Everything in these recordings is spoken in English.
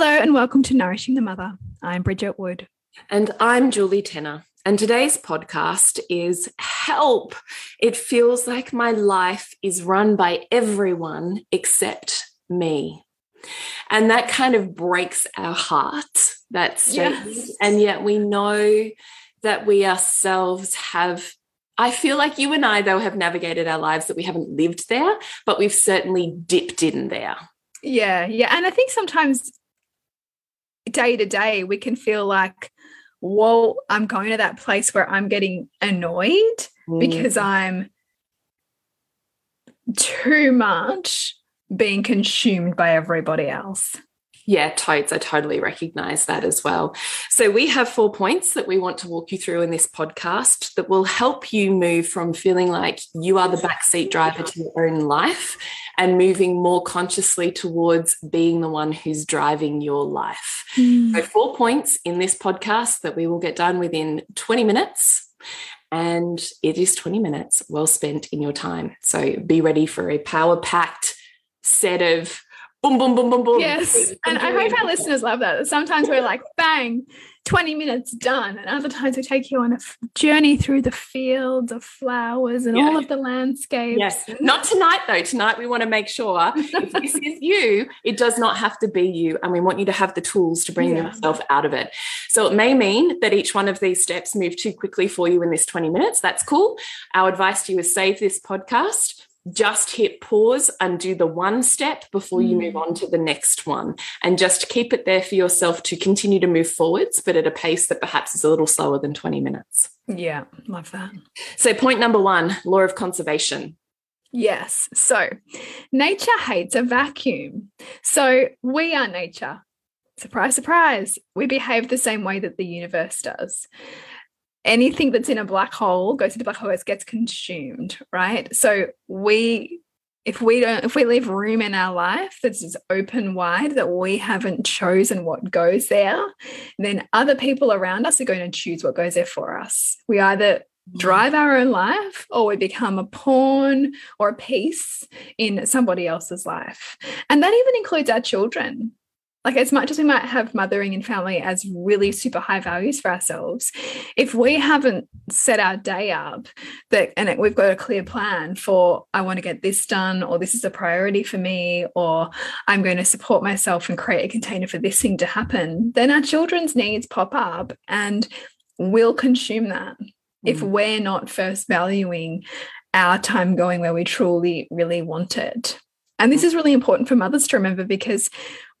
Hello, and welcome to Nourishing the Mother. I'm Bridget Wood. And I'm Julie Tenner. And today's podcast is Help. It feels like my life is run by everyone except me. And that kind of breaks our heart, that statement. Yes. And yet we know that we ourselves have I feel like you and I, though, have navigated our lives that we haven't lived there, but we've certainly dipped in there. Yeah, yeah. And I think sometimes day to day, we can feel like, whoa, I'm going to that place where I'm getting annoyed mm. because I'm too much being consumed by everybody else. Yeah, totes. I totally recognize that as well. So, we have four points that we want to walk you through in this podcast that will help you move from feeling like you are the backseat driver to your own life and moving more consciously towards being the one who's driving your life. Mm. So, four points in this podcast that we will get done within 20 minutes. And it is 20 minutes well spent in your time. So, be ready for a power packed set of boom, boom, boom, boom, boom. Yes. And I hope our listeners love that. Sometimes we're like, bang, 20 minutes done. And other times we take you on a journey through the fields of flowers and yeah. all of the landscapes. Yes. Not tonight, though. Tonight we want to make sure if this is you, it does not have to be you. And we want you to have the tools to bring yeah. yourself out of it. So it may mean that each one of these steps move too quickly for you in this 20 minutes. That's cool. Our advice to you is save this podcast just hit pause and do the one step before you move mm. on to the next one. And just keep it there for yourself to continue to move forwards but at a pace that perhaps is a little slower than 20 minutes. Yeah love that. So point number one law of conservation. Yes. So nature hates a vacuum. So we are nature. Surprise surprise. We behave the same way that the universe does anything that's in a black hole goes into black hole it gets consumed right? So we if we don't if we leave room in our life that's just open wide that we haven't chosen what goes there then other people around us are going to choose what goes there for us. We either mm. drive our own life or we become a pawn or a piece in somebody else's life. And that even includes our children like as much as we might have mothering and family as really super high values for ourselves if we haven't set our day up that and it, we've got a clear plan for i want to get this done or this is a priority for me or i'm going to support myself and create a container for this thing to happen then our children's needs pop up and we'll consume that mm. if we're not first valuing our time going where we truly really want it and this is really important for mothers to remember because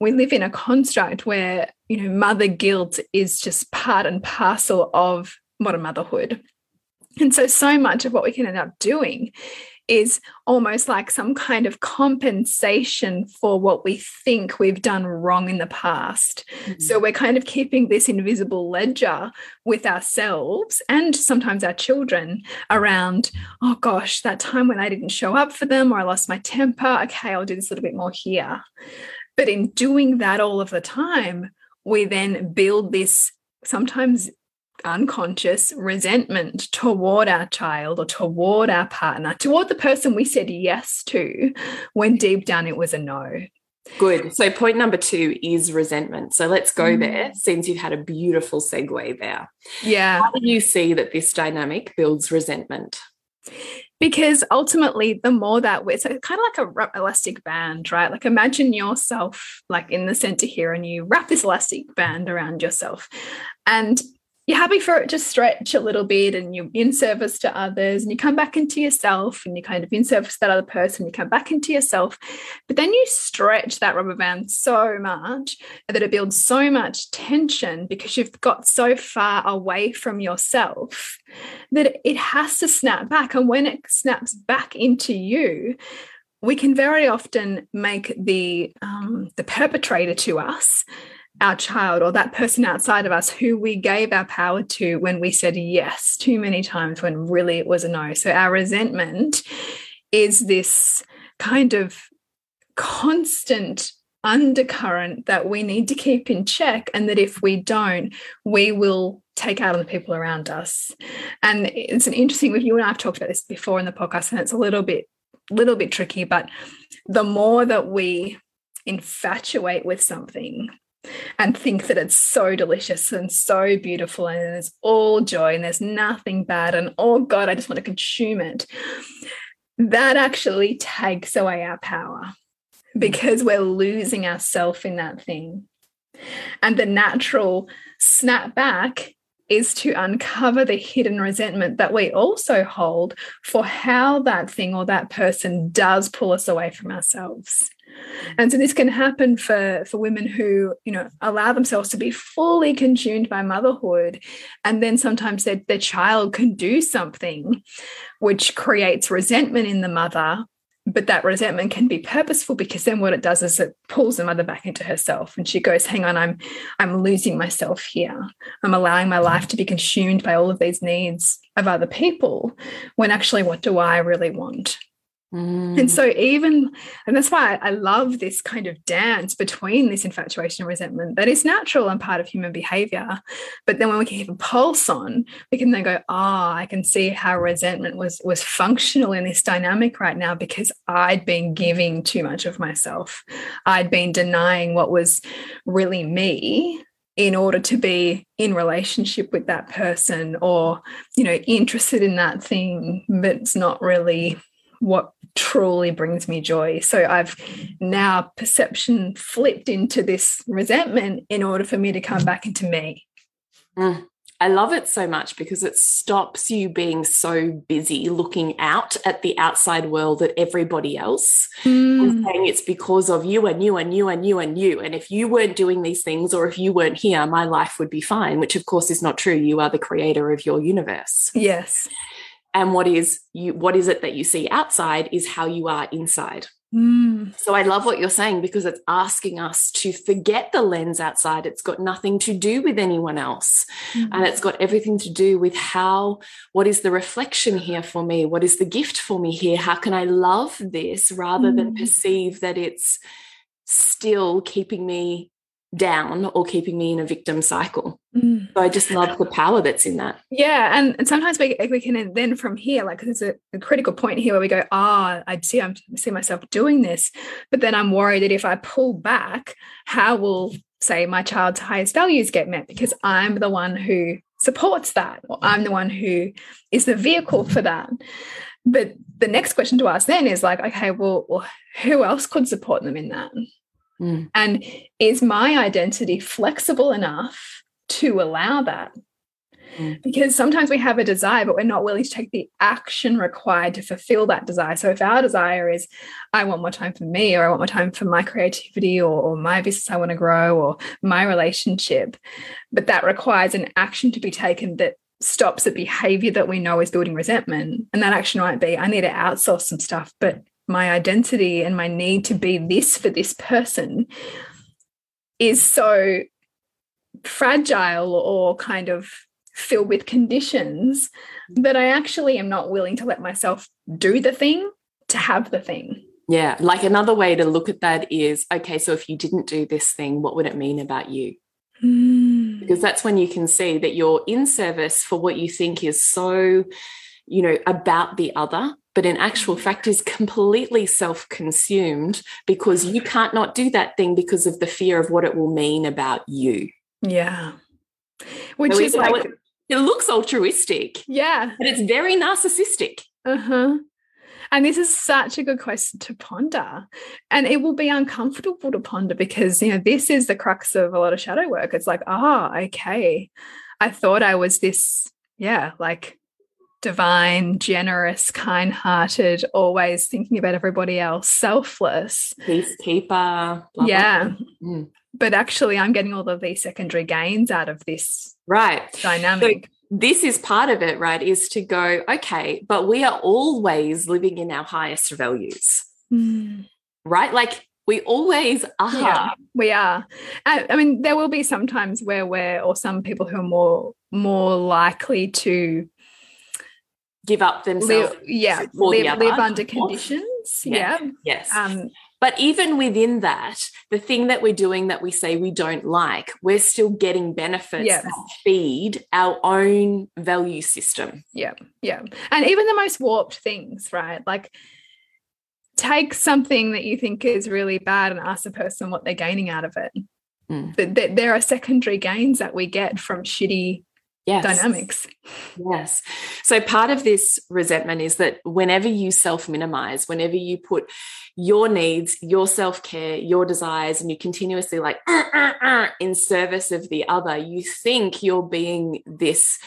we live in a construct where, you know, mother guilt is just part and parcel of modern motherhood. And so, so much of what we can end up doing is almost like some kind of compensation for what we think we've done wrong in the past. Mm-hmm. So we're kind of keeping this invisible ledger with ourselves and sometimes our children around, oh gosh, that time when I didn't show up for them or I lost my temper. Okay, I'll do this a little bit more here. But in doing that all of the time, we then build this sometimes unconscious resentment toward our child or toward our partner, toward the person we said yes to when deep down it was a no. Good. So, point number two is resentment. So, let's go mm. there since you've had a beautiful segue there. Yeah. How do you see that this dynamic builds resentment? because ultimately the more that we, it's kind of like a elastic band right like imagine yourself like in the center here and you wrap this elastic band around yourself and you're happy for it to stretch a little bit and you're in service to others and you come back into yourself and you kind of in service to that other person, you come back into yourself. But then you stretch that rubber band so much that it builds so much tension because you've got so far away from yourself that it has to snap back. And when it snaps back into you, we can very often make the um, the perpetrator to us our child or that person outside of us who we gave our power to when we said yes too many times when really it was a no. So our resentment is this kind of constant undercurrent that we need to keep in check and that if we don't we will take out on the people around us and it's an interesting with you and I've talked about this before in the podcast and it's a little bit little bit tricky but the more that we infatuate with something and think that it's so delicious and so beautiful and it's all joy and there's nothing bad and oh god i just want to consume it that actually takes away our power because we're losing ourselves in that thing and the natural snap back is to uncover the hidden resentment that we also hold for how that thing or that person does pull us away from ourselves. And so this can happen for, for women who, you know, allow themselves to be fully consumed by motherhood. And then sometimes their, their child can do something which creates resentment in the mother but that resentment can be purposeful because then what it does is it pulls the mother back into herself and she goes hang on i'm i'm losing myself here i'm allowing my life to be consumed by all of these needs of other people when actually what do i really want Mm. And so, even, and that's why I love this kind of dance between this infatuation and resentment that is natural and part of human behavior. But then when we can keep a pulse on, we can then go, ah, oh, I can see how resentment was was functional in this dynamic right now because I'd been giving too much of myself. I'd been denying what was really me in order to be in relationship with that person or you know interested in that thing but it's not really what truly brings me joy. So I've now perception flipped into this resentment in order for me to come back into me. Mm. I love it so much because it stops you being so busy looking out at the outside world at everybody else mm. and saying it's because of you and you and you and you and you. And if you weren't doing these things or if you weren't here, my life would be fine, which of course is not true. You are the creator of your universe. Yes and what is you what is it that you see outside is how you are inside mm. so i love what you're saying because it's asking us to forget the lens outside it's got nothing to do with anyone else mm. and it's got everything to do with how what is the reflection here for me what is the gift for me here how can i love this rather mm. than perceive that it's still keeping me down or keeping me in a victim cycle. Mm. So I just love the power that's in that. Yeah. And, and sometimes we, we can then from here, like there's a, a critical point here where we go, ah, oh, I see I'm I see myself doing this. But then I'm worried that if I pull back, how will say my child's highest values get met? Because I'm the one who supports that, or I'm the one who is the vehicle for that. But the next question to ask then is like, okay, well, well who else could support them in that? Mm. And is my identity flexible enough to allow that? Mm. Because sometimes we have a desire, but we're not willing to take the action required to fulfill that desire. So, if our desire is, I want more time for me, or I want more time for my creativity, or, or my business I want to grow, or my relationship, but that requires an action to be taken that stops a behavior that we know is building resentment. And that action might be, I need to outsource some stuff, but my identity and my need to be this for this person is so fragile or kind of filled with conditions that I actually am not willing to let myself do the thing to have the thing. Yeah. Like another way to look at that is okay, so if you didn't do this thing, what would it mean about you? Mm. because that's when you can see that you're in service for what you think is so you know about the other but in actual mm. fact is completely self-consumed because you can't not do that thing because of the fear of what it will mean about you yeah which so is like it, it looks altruistic yeah but it's very narcissistic uh-huh and this is such a good question to ponder. And it will be uncomfortable to ponder because, you know, this is the crux of a lot of shadow work. It's like, ah, oh, okay. I thought I was this, yeah, like divine, generous, kind hearted, always thinking about everybody else, selfless. Peacekeeper. yeah. Blah. Mm. But actually, I'm getting all of these secondary gains out of this right dynamic. So this is part of it, right? Is to go, okay, but we are always living in our highest values, mm. right? Like we always are. Yeah, we are. I, I mean, there will be some times where we're, or some people who are more more likely to give up themselves. Live, yeah, live, live under conditions. Yeah. yeah. Yes. Um, but even within that, the thing that we're doing that we say we don't like, we're still getting benefits yeah. that feed our own value system. Yeah. Yeah. And even the most warped things, right? Like take something that you think is really bad and ask the person what they're gaining out of it. Mm. there are secondary gains that we get from shitty yes. dynamics. Yes. So part of this resentment is that whenever you self minimize, whenever you put your needs, your self care, your desires, and you continuously like uh, uh, uh, in service of the other, you think you're being this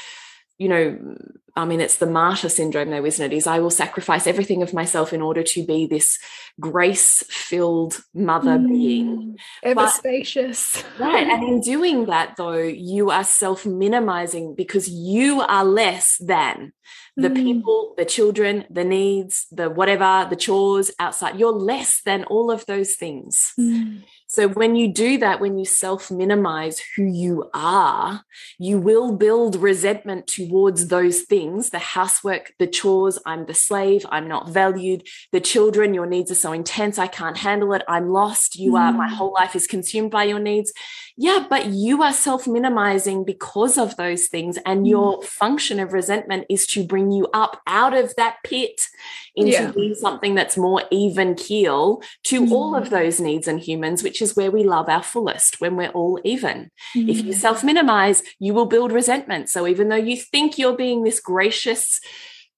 you know, I mean, it's the martyr syndrome, though, isn't it? Is I will sacrifice everything of myself in order to be this grace filled mother mm, being. Ever but, spacious. right. And in doing that, though, you are self minimizing because you are less than the mm. people, the children, the needs, the whatever, the chores outside. You're less than all of those things. Mm. So when you do that, when you self minimize who you are, you will build resentment towards those things the housework, the chores. I'm the slave. I'm not valued. The children, your needs are so intense. I can't handle it. I'm lost. You mm. are, my mm. whole life is consumed by your needs. Yeah, but you are self minimizing because of those things. And mm. your function of resentment is to bring you up out of that pit into yeah. being something that's more even keel to mm. all of those needs and humans, which is where we love our fullest when we're all even. Mm. If you mm. self minimize, you will build resentment. So even though you think you're being this gracious,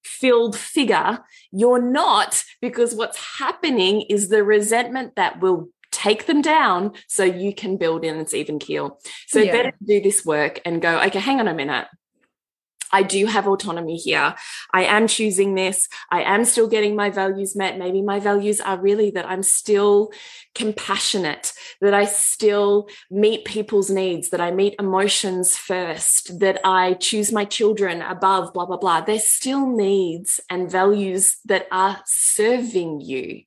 filled figure, you're not because what's happening is the resentment that will take them down so you can build in its even keel. So yeah. better do this work and go, okay, hang on a minute. I do have autonomy here. I am choosing this. I am still getting my values met. Maybe my values are really that I'm still compassionate, that I still meet people's needs, that I meet emotions first, that I choose my children above, blah, blah, blah. There's still needs and values that are serving you.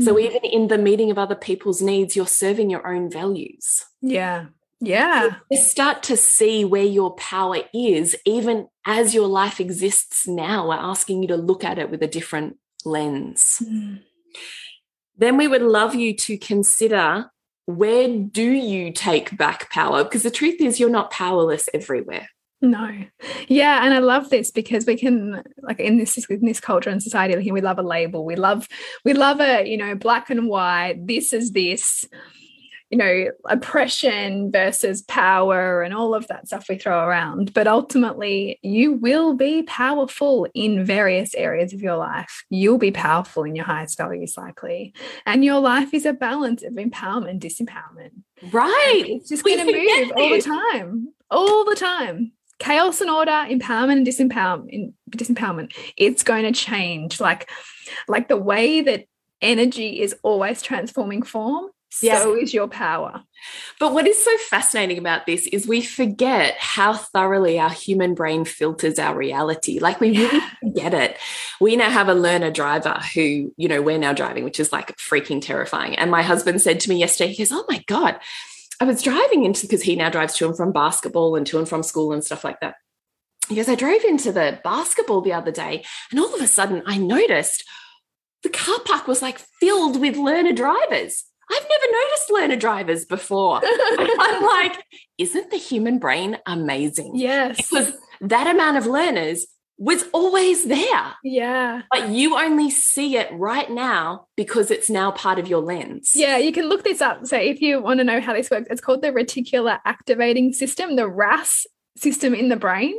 So mm-hmm. even in the meeting of other people's needs, you're serving your own values. Yeah. Yeah. You start to see where your power is, even as your life exists now. We're asking you to look at it with a different lens. Mm. Then we would love you to consider where do you take back power? Because the truth is, you're not powerless everywhere. No. Yeah. And I love this because we can like in this in this culture and society, like, we love a label. We love we love a, you know, black and white, this is this you know, oppression versus power and all of that stuff we throw around. But ultimately, you will be powerful in various areas of your life. You'll be powerful in your highest values, likely. And your life is a balance of empowerment, and disempowerment. Right. And it's just going to move all the time, all the time. Chaos and order, empowerment and disempowerment, disempowerment. It's going to change. Like, like the way that energy is always transforming form yeah. so is your power. But what is so fascinating about this is we forget how thoroughly our human brain filters our reality. Like we really forget it. We now have a learner driver who, you know, we're now driving, which is like freaking terrifying. And my husband said to me yesterday, he goes, Oh my God, I was driving into because he now drives to and from basketball and to and from school and stuff like that. He goes, I drove into the basketball the other day, and all of a sudden I noticed the car park was like filled with learner drivers. I've never noticed learner drivers before. I'm like, isn't the human brain amazing? Yes. Because that amount of learners was always there. Yeah. But you only see it right now because it's now part of your lens. Yeah, you can look this up. So if you want to know how this works, it's called the reticular activating system, the RAS system in the brain.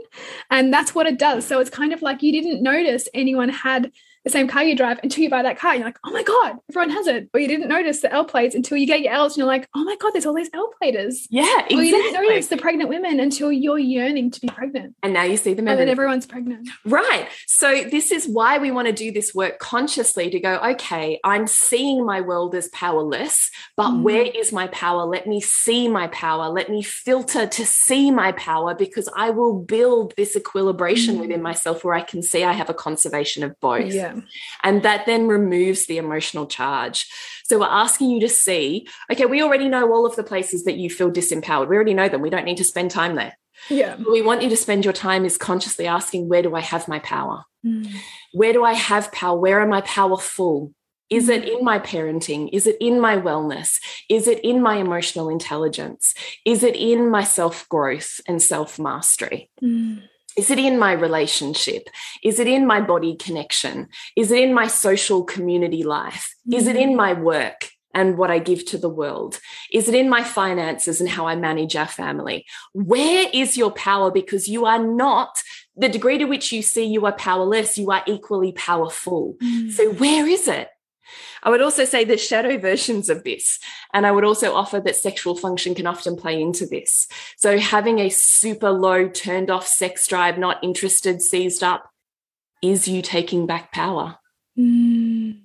And that's what it does. So it's kind of like you didn't notice anyone had the same car you drive until you buy that car. You're like, oh my God, everyone has it. Or you didn't notice the L plates until you get your L's and you're like, oh my God, there's all these L platers. Yeah, exactly. Or you didn't notice the pregnant women until you're yearning to be pregnant. And now you see them And then everyone's pregnant. Right. So, this is why we want to do this work consciously to go, okay, I'm seeing my world as powerless, but Mm. where is my power? Let me see my power. Let me filter to see my power because I will build this equilibration Mm. within myself where I can see I have a conservation of both. Yeah. And that then removes the emotional charge. So, we're asking you to see, okay, we already know all of the places that you feel disempowered. We already know them. We don't need to spend time there. Yeah. What we want you to spend your time is consciously asking, where do I have my power? Mm. Where do I have power? Where am I powerful? Is it in my parenting? Is it in my wellness? Is it in my emotional intelligence? Is it in my self growth and self mastery? Mm. Is it in my relationship? Is it in my body connection? Is it in my social community life? Is it in my work and what I give to the world? Is it in my finances and how I manage our family? Where is your power? Because you are not the degree to which you see you are powerless, you are equally powerful. Mm. So, where is it? I would also say there's shadow versions of this. And I would also offer that sexual function can often play into this. So, having a super low, turned off sex drive, not interested, seized up, is you taking back power. Mm.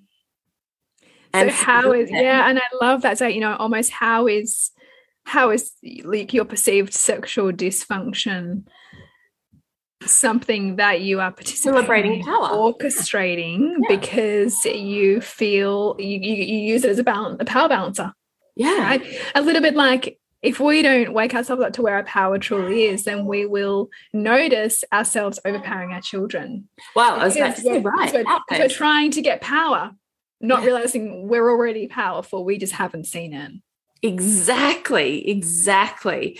So And how is yeah, and I love that. So you know, almost how is how is like your perceived sexual dysfunction something that you are participating Celebrating power. orchestrating Yeah. because you feel you, you, you use it as a balance a power balancer Yeah. right a little bit like if we don't wake ourselves up to where our power truly is then we will notice ourselves overpowering our children Wow. I was because to say, we're, right. because we're, we're trying to get power, not Yeah. realizing we're already powerful. We just haven't seen it. Exactly. Exactly.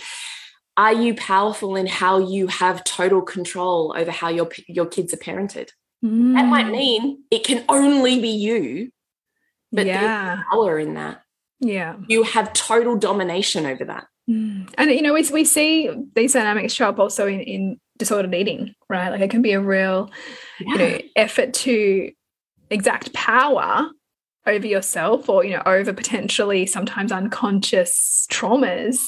Are you powerful in how you have total control over how your your kids are parented? That might Mm, mean it can only be you, but there's yeah, power in that. yeah. You have total domination over that. Mm. And you know, we, we see these dynamics show up also in, in disordered eating, right? Like it can be a real, you know, effort to exact power over yourself or you know over potentially sometimes unconscious traumas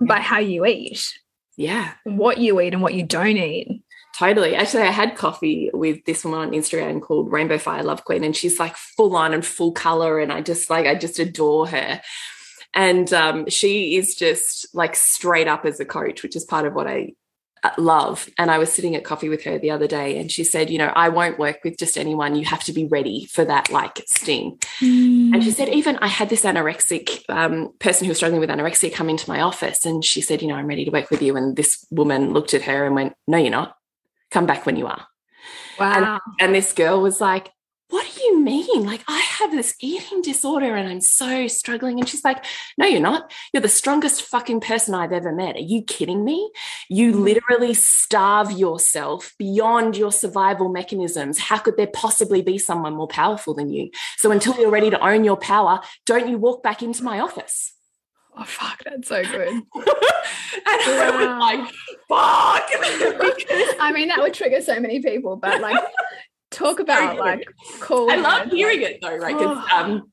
by how you eat Yeah, what you eat and what you don't eat totally. Actually, I had coffee with this woman on Instagram called Rainbow Fire Love Queen, and she's like full on and full color, and I just like I just adore her. And um, she is just like straight up as a coach, which is part of what I love. And I was sitting at coffee with her the other day, and she said, "You know, I won't work with just anyone. You have to be ready for that like sting." And she said, even I had this anorexic um, person who was struggling with anorexia come into my office and she said, you know, I'm ready to work with you. And this woman looked at her and went, no, you're not. Come back when you are. wow And this girl was like, you mean? Like, I have this eating disorder and I'm so struggling. And she's like, no, you're not. You're the strongest fucking person I've ever met. Are you kidding me? You mm. literally starve yourself beyond your survival mechanisms. How could there possibly be someone more powerful than you? So until you're ready to own your power, don't you walk back into my office. oh fuck that's so good and I was like, fuck. I mean, that would trigger so many people, but like, talk about like cool. I love hearing it though, right? 'Cause, Oh. um,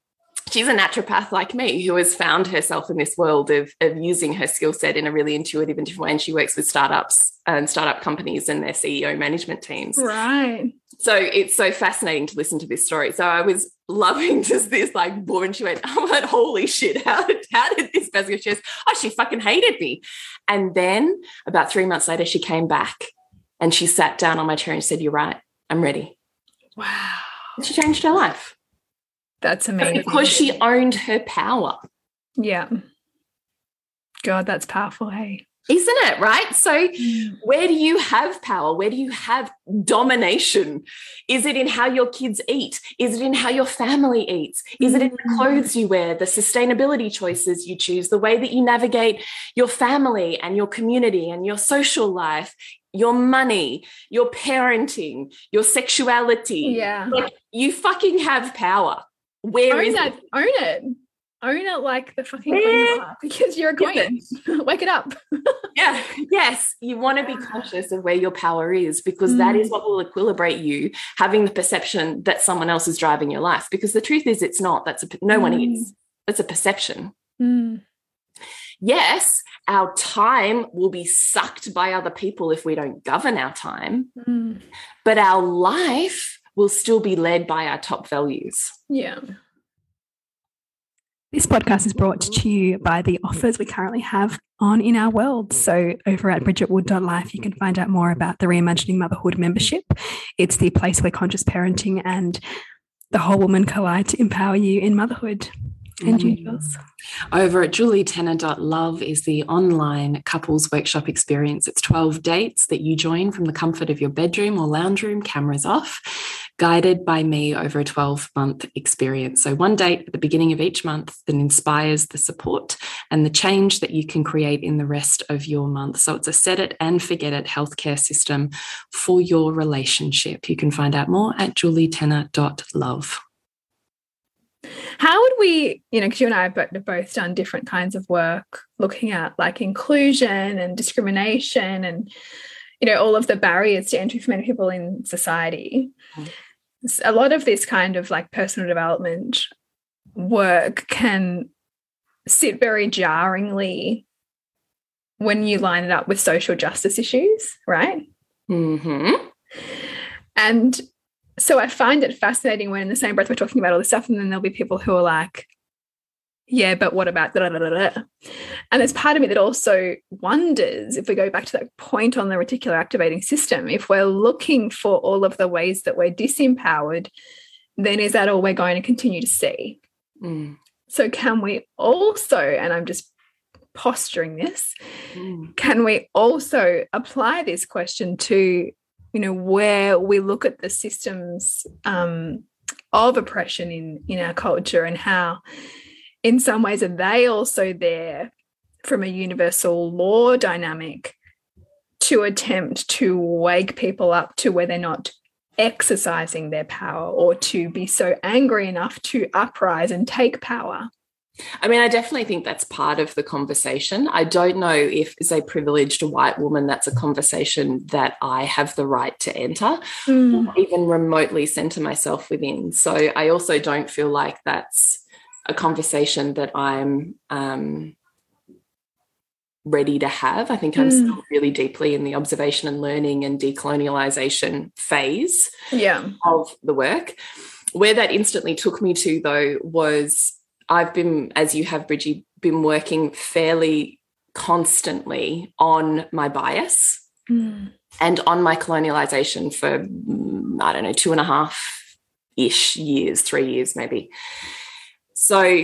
she's a naturopath like me who has found herself in this world of, of using her skill set in a really intuitive and different way. And she works with startups and startup companies and their CEO management teams. Right. So it's so fascinating to listen to this story. So I was loving just this like woman. She went, I'm like, holy shit, how did, how did this person go? She goes, oh, she fucking hated me. And then about three months later, she came back and she sat down on my chair and said, You're right, I'm ready. Wow. She changed her life That's amazing. because she owned her power. yeah. God, that's powerful. Hey. Isn't it? Right. So, mm. where do you have power? Where do you have domination? Is it in how your kids eat? Is it in how your family eats? Is it in the mm. clothes you wear, the sustainability choices you choose, the way that you navigate your family and your community and your social life? Your money, your parenting, your sexuality. Yeah. Like you fucking have power. Where own is that? it? Own it own it like the fucking queen because you're a queen. Wake it up. yeah. Yes. You want to be conscious of where your power is because mm. that is mm. what will equilibrate you having the perception that someone else is driving your life. Because the truth is, it's not. That's a, no mm. one is. It's a perception. Mm. Yes, our time will be sucked by other people if we don't govern our time, mm. but our life will still be led by our top values. Yeah. This podcast is brought to you by the offers we currently have on in our world. So, over at bridgetwood.life, you can find out more about the Reimagining Motherhood membership. It's the place where conscious parenting and the whole woman collide to empower you in motherhood. And you, Jules? Over at julietenner.love is the online couples workshop experience. It's 12 dates that you join from the comfort of your bedroom or lounge room, cameras off guided by me over a 12 month experience. So, one date at the beginning of each month that inspires the support and the change that you can create in the rest of your month. So, it's a set it and forget it healthcare system for your relationship. You can find out more at julietenner.love. How would we, you know, because you and I have both done different kinds of work looking at like inclusion and discrimination and, you know, all of the barriers to entry for many people in society. Mm a lot of this kind of like personal development work can sit very jarringly when you line it up with social justice issues, right? Mm-hmm. And so I find it fascinating when in the same breath we're talking about all this stuff, and then there'll be people who are like, yeah, but what about da, da, da, da, And there's part of me that also wonders if we go back to that point on the reticular activating system, if we're looking for all of the ways that we're disempowered, then is that all we're going to continue to see? Mm. So, can we also, and I'm just posturing this, mm. can we also apply this question to, you know, where we look at the systems um, of oppression in in our culture and how in some ways are they also there from a universal law dynamic to attempt to wake people up to where they're not exercising their power or to be so angry enough to uprise and take power I mean, I definitely think that's part of the conversation. I don't know if, as a privileged white woman, that's a conversation that I have the right to enter, mm. or even remotely center myself within. So I also don't feel like that's a conversation that I'm um, ready to have. I think I'm mm. still really deeply in the observation and learning and decolonialization phase yeah. of the work. Where that instantly took me to, though, was I've been, as you have, Bridgie, been working fairly constantly on my bias mm. and on my colonialization for, mm, I don't know, two and a half ish years, three years maybe. So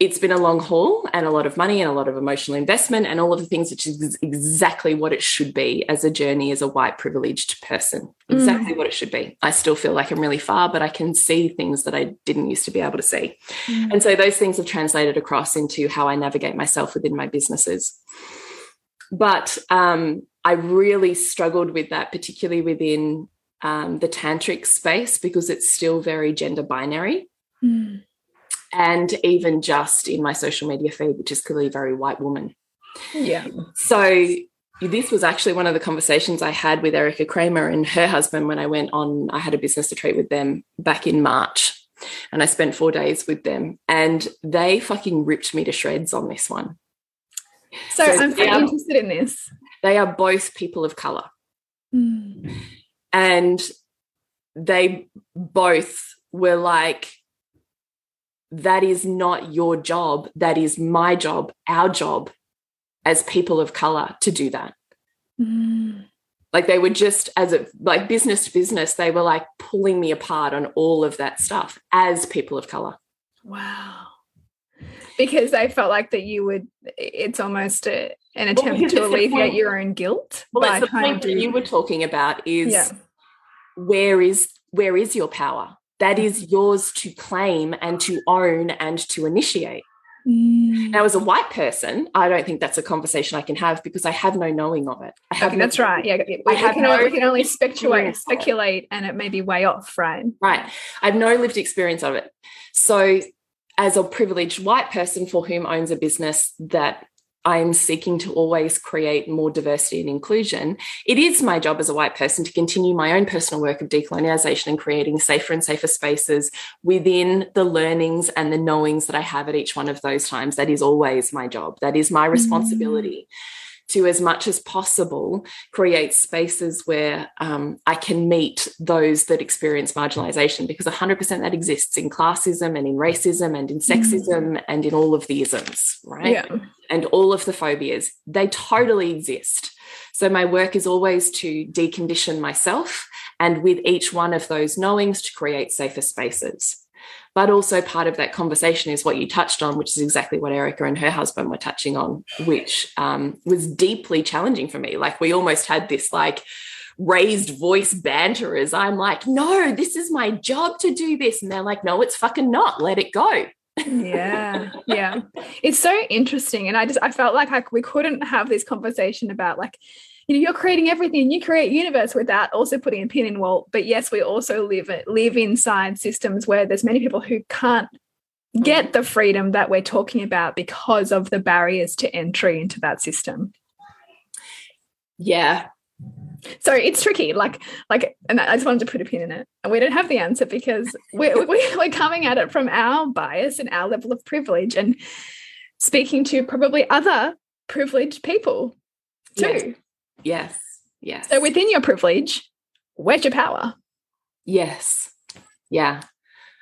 it's been a long haul and a lot of money and a lot of emotional investment and all of the things, which is exactly what it should be as a journey as a white privileged person. Exactly mm. what it should be. I still feel like I'm really far, but I can see things that I didn't used to be able to see. Mm. And so those things have translated across into how I navigate myself within my businesses. But um, I really struggled with that, particularly within um, the tantric space, because it's still very gender binary. Mm and even just in my social media feed, which is clearly very white woman. Yeah. So this was actually one of the conversations I had with Erica Kramer and her husband when I went on, I had a business retreat with them back in March. And I spent four days with them and they fucking ripped me to shreds on this one. So, so I'm are, interested in this. They are both people of color. Mm. And they both were like, that is not your job. That is my job, our job as people of color to do that. Mm. Like they were just as a like business to business, they were like pulling me apart on all of that stuff as people of color. Wow. because they felt like that you would it's almost a, an attempt because to alleviate your own guilt Well, that's the point that you were talking about is Yeah. where is where is your power? That is yours to claim and to own and to initiate. Mm. Now, as a white person, I don't think that's a conversation I can have because I have no knowing of it. I have Okay, no- that's right. Yeah, we, I we can, no only- we can only speculate, speculate, and it may be way off, right? Right. I have no lived experience of it. So, as a privileged white person for whom owns a business that I'm seeking to always create more diversity and inclusion, it is my job as a white person to continue my own personal work of decolonization and creating safer and safer spaces within the learnings and the knowings that I have at each one of those times. That is always my job. That is my mm-hmm. responsibility. To, as much as possible, create spaces where um, I can meet those that experience marginalization because 100% that exists in classism and in racism and in sexism and in all of the isms, right? Yeah. and all of the phobias, they totally exist. So my work is always to decondition myself and with each one of those knowings to create safer spaces. But also part of that conversation is what you touched on, which is exactly what Erica and her husband were touching on, which um, was deeply challenging for me. Like we almost had this like raised voice banter as I'm like, no, this is my job to do this. And they're like, no, it's fucking not. Let it go. yeah yeah it's so interesting and i just i felt like I, we couldn't have this conversation about like you know you're creating everything. And you create universe without also putting a pin in wall but yes we also live live inside systems where there's many people who can't get the freedom that we're talking about because of the barriers to entry into that system. Yeah. so it's tricky. Like like and i just wanted to put a pin in it. And we don't have the answer because we're, we- we're coming at it from our bias and our level of privilege and speaking to probably other privileged people too. Yes. Yes. Yes. so within your privilege where's your power Yes. Yeah.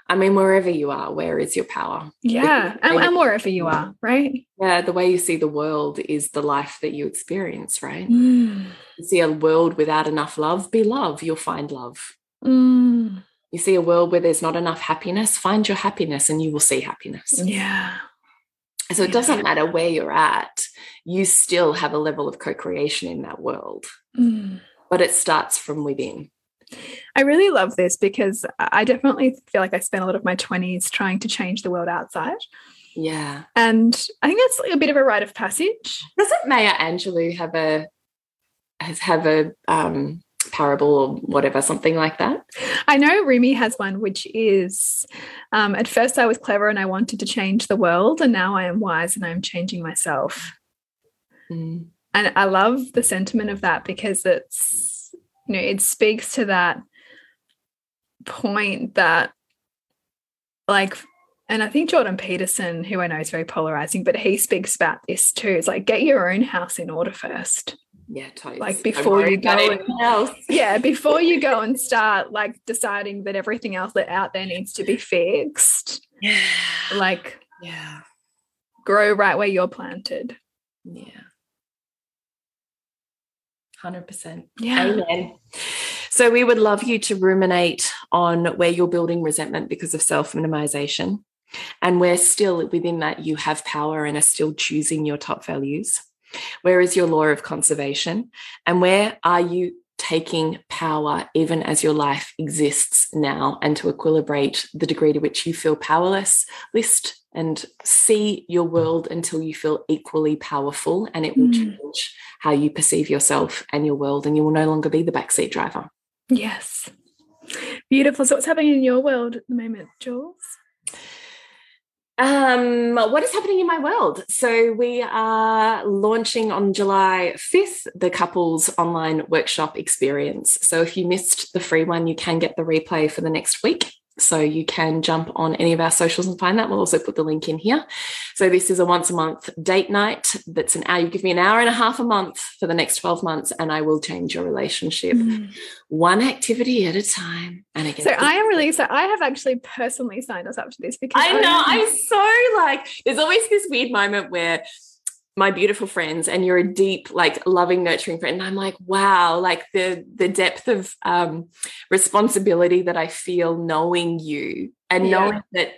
I mean, wherever you are, where is your power? yeah and, and wherever you are right Yeah, the way you see the world is the life that you experience, right? Mm. You see a world without enough love, be love, you'll find love. Mm. You see a world where there's not enough happiness, find your happiness and you will see happiness. yeah So it doesn't matter where you're at, you still have a level of co creation in that world, Mm. but it starts from within. I really love this because I definitely feel like I spent a lot of my 20s trying to change the world outside. Yeah. And I think that's a bit of a rite of passage. Doesn't Maya Angelou have a have a um parable or whatever, something like that? I know Rumi has one, which is um, at first I was clever and I wanted to change the world, and now I am wise and I'm changing myself. Mm. And I love the sentiment of that because it's, you know, it speaks to that point that, like, and I think Jordan Peterson, who I know is very polarizing, but he speaks about this too. It's like, get your own house in order first. Yeah, totally. Like, before you go else. Yeah, before you go and start like deciding that everything else that out there needs to be fixed, Yeah. like Yeah. grow right where you're planted. Yeah. 100%. Yeah. Amen. So we would love you to ruminate on where you're building resentment because of self minimization and where still within that you have power and are still choosing your top values. Where is your law of conservation? And where are you taking power even as your life exists now and to equilibrate the degree to which you feel powerless? List and see your world until you feel equally powerful and it will Mm. change how you perceive yourself and your world and you will no longer be the backseat driver. Yes. Beautiful. So what's happening in your world at the moment, Jules? Um, what is happening in my world? So we are launching on July 5th the couples online workshop experience. So if you missed the free one, you can get the replay for the next week. So you can jump on any of our socials and find that. We'll also put the link in here. So this is a once a month date night. That's an hour. You give me an hour and a half a month for the next 12 months, and I will change your relationship mm. one activity at a time. And again, So I am really so I have actually personally signed us up to this because I know. I'm so like, there's always this weird moment where my beautiful friends and you're a deep, like loving, nurturing friend. And I'm like, wow, like the the depth of um responsibility that I feel knowing you and Yeah. knowing that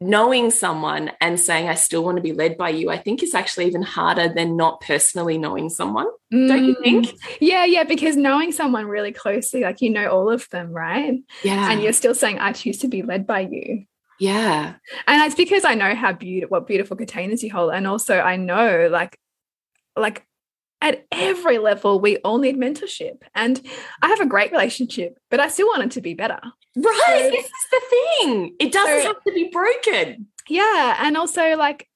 knowing someone and saying, I still want to be led by you, I think is actually even harder than not personally knowing someone. Mm. Don't you think? Mm. Yeah, yeah, because knowing someone really closely, like you know all of them, right? Yeah. And you're still saying, I choose to be led by you. Yeah. And it's because I know how beautiful what beautiful containers you hold. And also I know like like at every level we all need mentorship. And I have a great relationship, but I still want it to be better. Right. So, this is the thing. It doesn't so, have to be broken. Yeah. And also like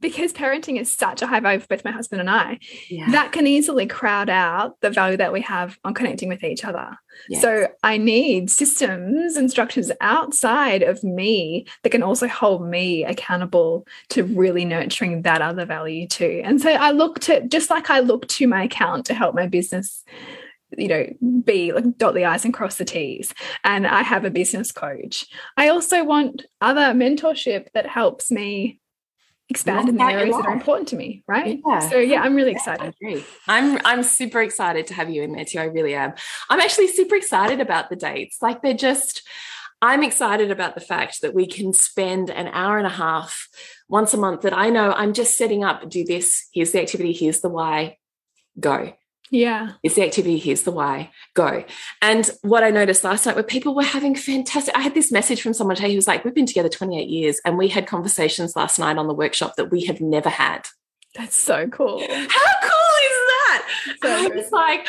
because parenting is such a high value for both my husband and I, yeah. that can easily crowd out the value that we have on connecting with each other. Yes. So I need systems and structures outside of me that can also hold me accountable to really nurturing that other value too. And so I look to just like I look to my account to help my business you know be like dot the i's and cross the t's and i have a business coach i also want other mentorship that helps me expand in the areas that are important to me right? Yeah. so yeah i'm really excited. I agree. i'm i'm super excited to have you in there too i really am. I'm actually super excited about the dates. Like they're just i'm excited about the fact that we can spend an hour and a half once a month that i know i'm just setting up do this here's the activity here's the why go yeah. It's the activity, here's the why, go. And what I noticed last night where people were having fantastic, I had this message from someone today who was like, We've been together 28 years and we had conversations last night on the workshop that we have never had. That's so cool. How cool is that? So I was like,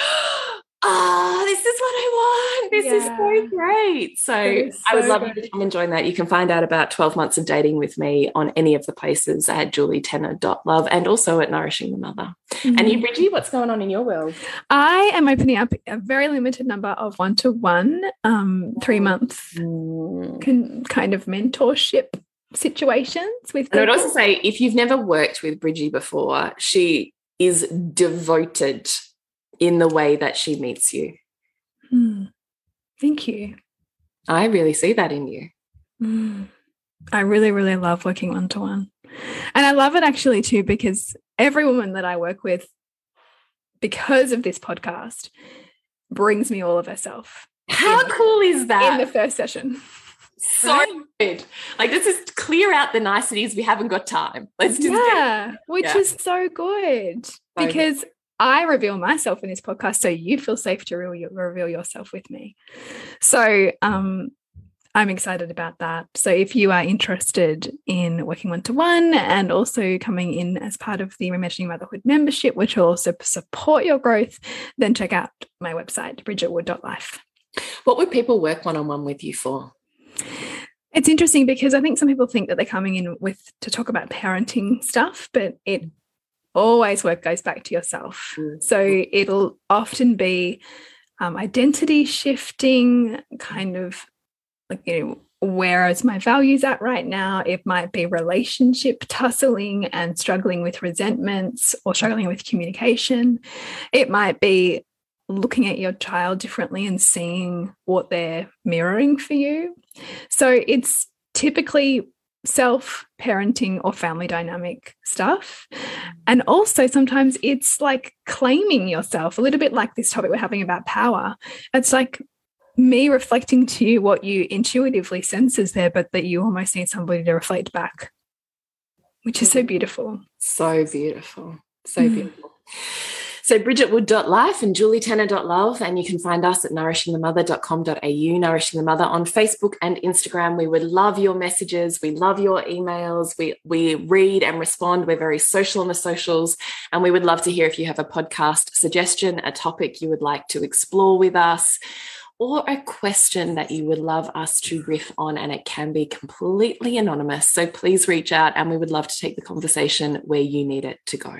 oh, this is what I want. This yeah. is so great. So, so I would love good. you to come and join that. You can find out about 12 months of dating with me on any of the places at julietenner.love and also at Nourishing the Mother. Mm-hmm. And you, mm-hmm. Bridgie, what's going on in your world? I am opening up a very limited number of one to one, three month mm. kind of mentorship situations with people. I would also say if you've never worked with Bridgie before, she is devoted in the way that she meets you. Mm. Thank you. I really see that in you. Mm. I really, really love working one to one. And I love it actually too, because every woman that I work with, because of this podcast, brings me all of herself. How in, cool is that? In the first session. So right? good. Like this is clear out the niceties. We haven't got time. Let's just yeah, which yeah. is so good because I reveal myself in this podcast so you feel safe to reveal, reveal yourself with me. So um, I'm excited about that. So if you are interested in working one to one and also coming in as part of the Reimagining Motherhood membership, which will also support your growth, then check out my website, bridgetwood.life. What would people work one on one with you for? It's interesting because I think some people think that they're coming in with to talk about parenting stuff, but it always work goes back to yourself. Mm. So it'll often be um, identity shifting, kind of like, you know, where is my values at right now? It might be relationship tussling and struggling with resentments or struggling with communication. It might be looking at your child differently and seeing what they're mirroring for you. So it's typically self parenting or family dynamic stuff. And also sometimes it's like claiming yourself, a little bit like this topic we're having about power. It's like me reflecting to you what you intuitively sense is there, but that you almost need somebody to reflect back, which is so beautiful. So beautiful. So mm. So bridgetwood.life and julietenner.love. And you can find us at nourishingthemother.com.au, Nourishing the Mother on Facebook and Instagram. We would love your messages. We love your emails. We, we read and respond. We're very social on the socials. And we would love to hear if you have a podcast suggestion, a topic you would like to explore with us or a question that you would love us to riff on, and it can be completely anonymous. So please reach out, and we would love to take the conversation where you need it to go.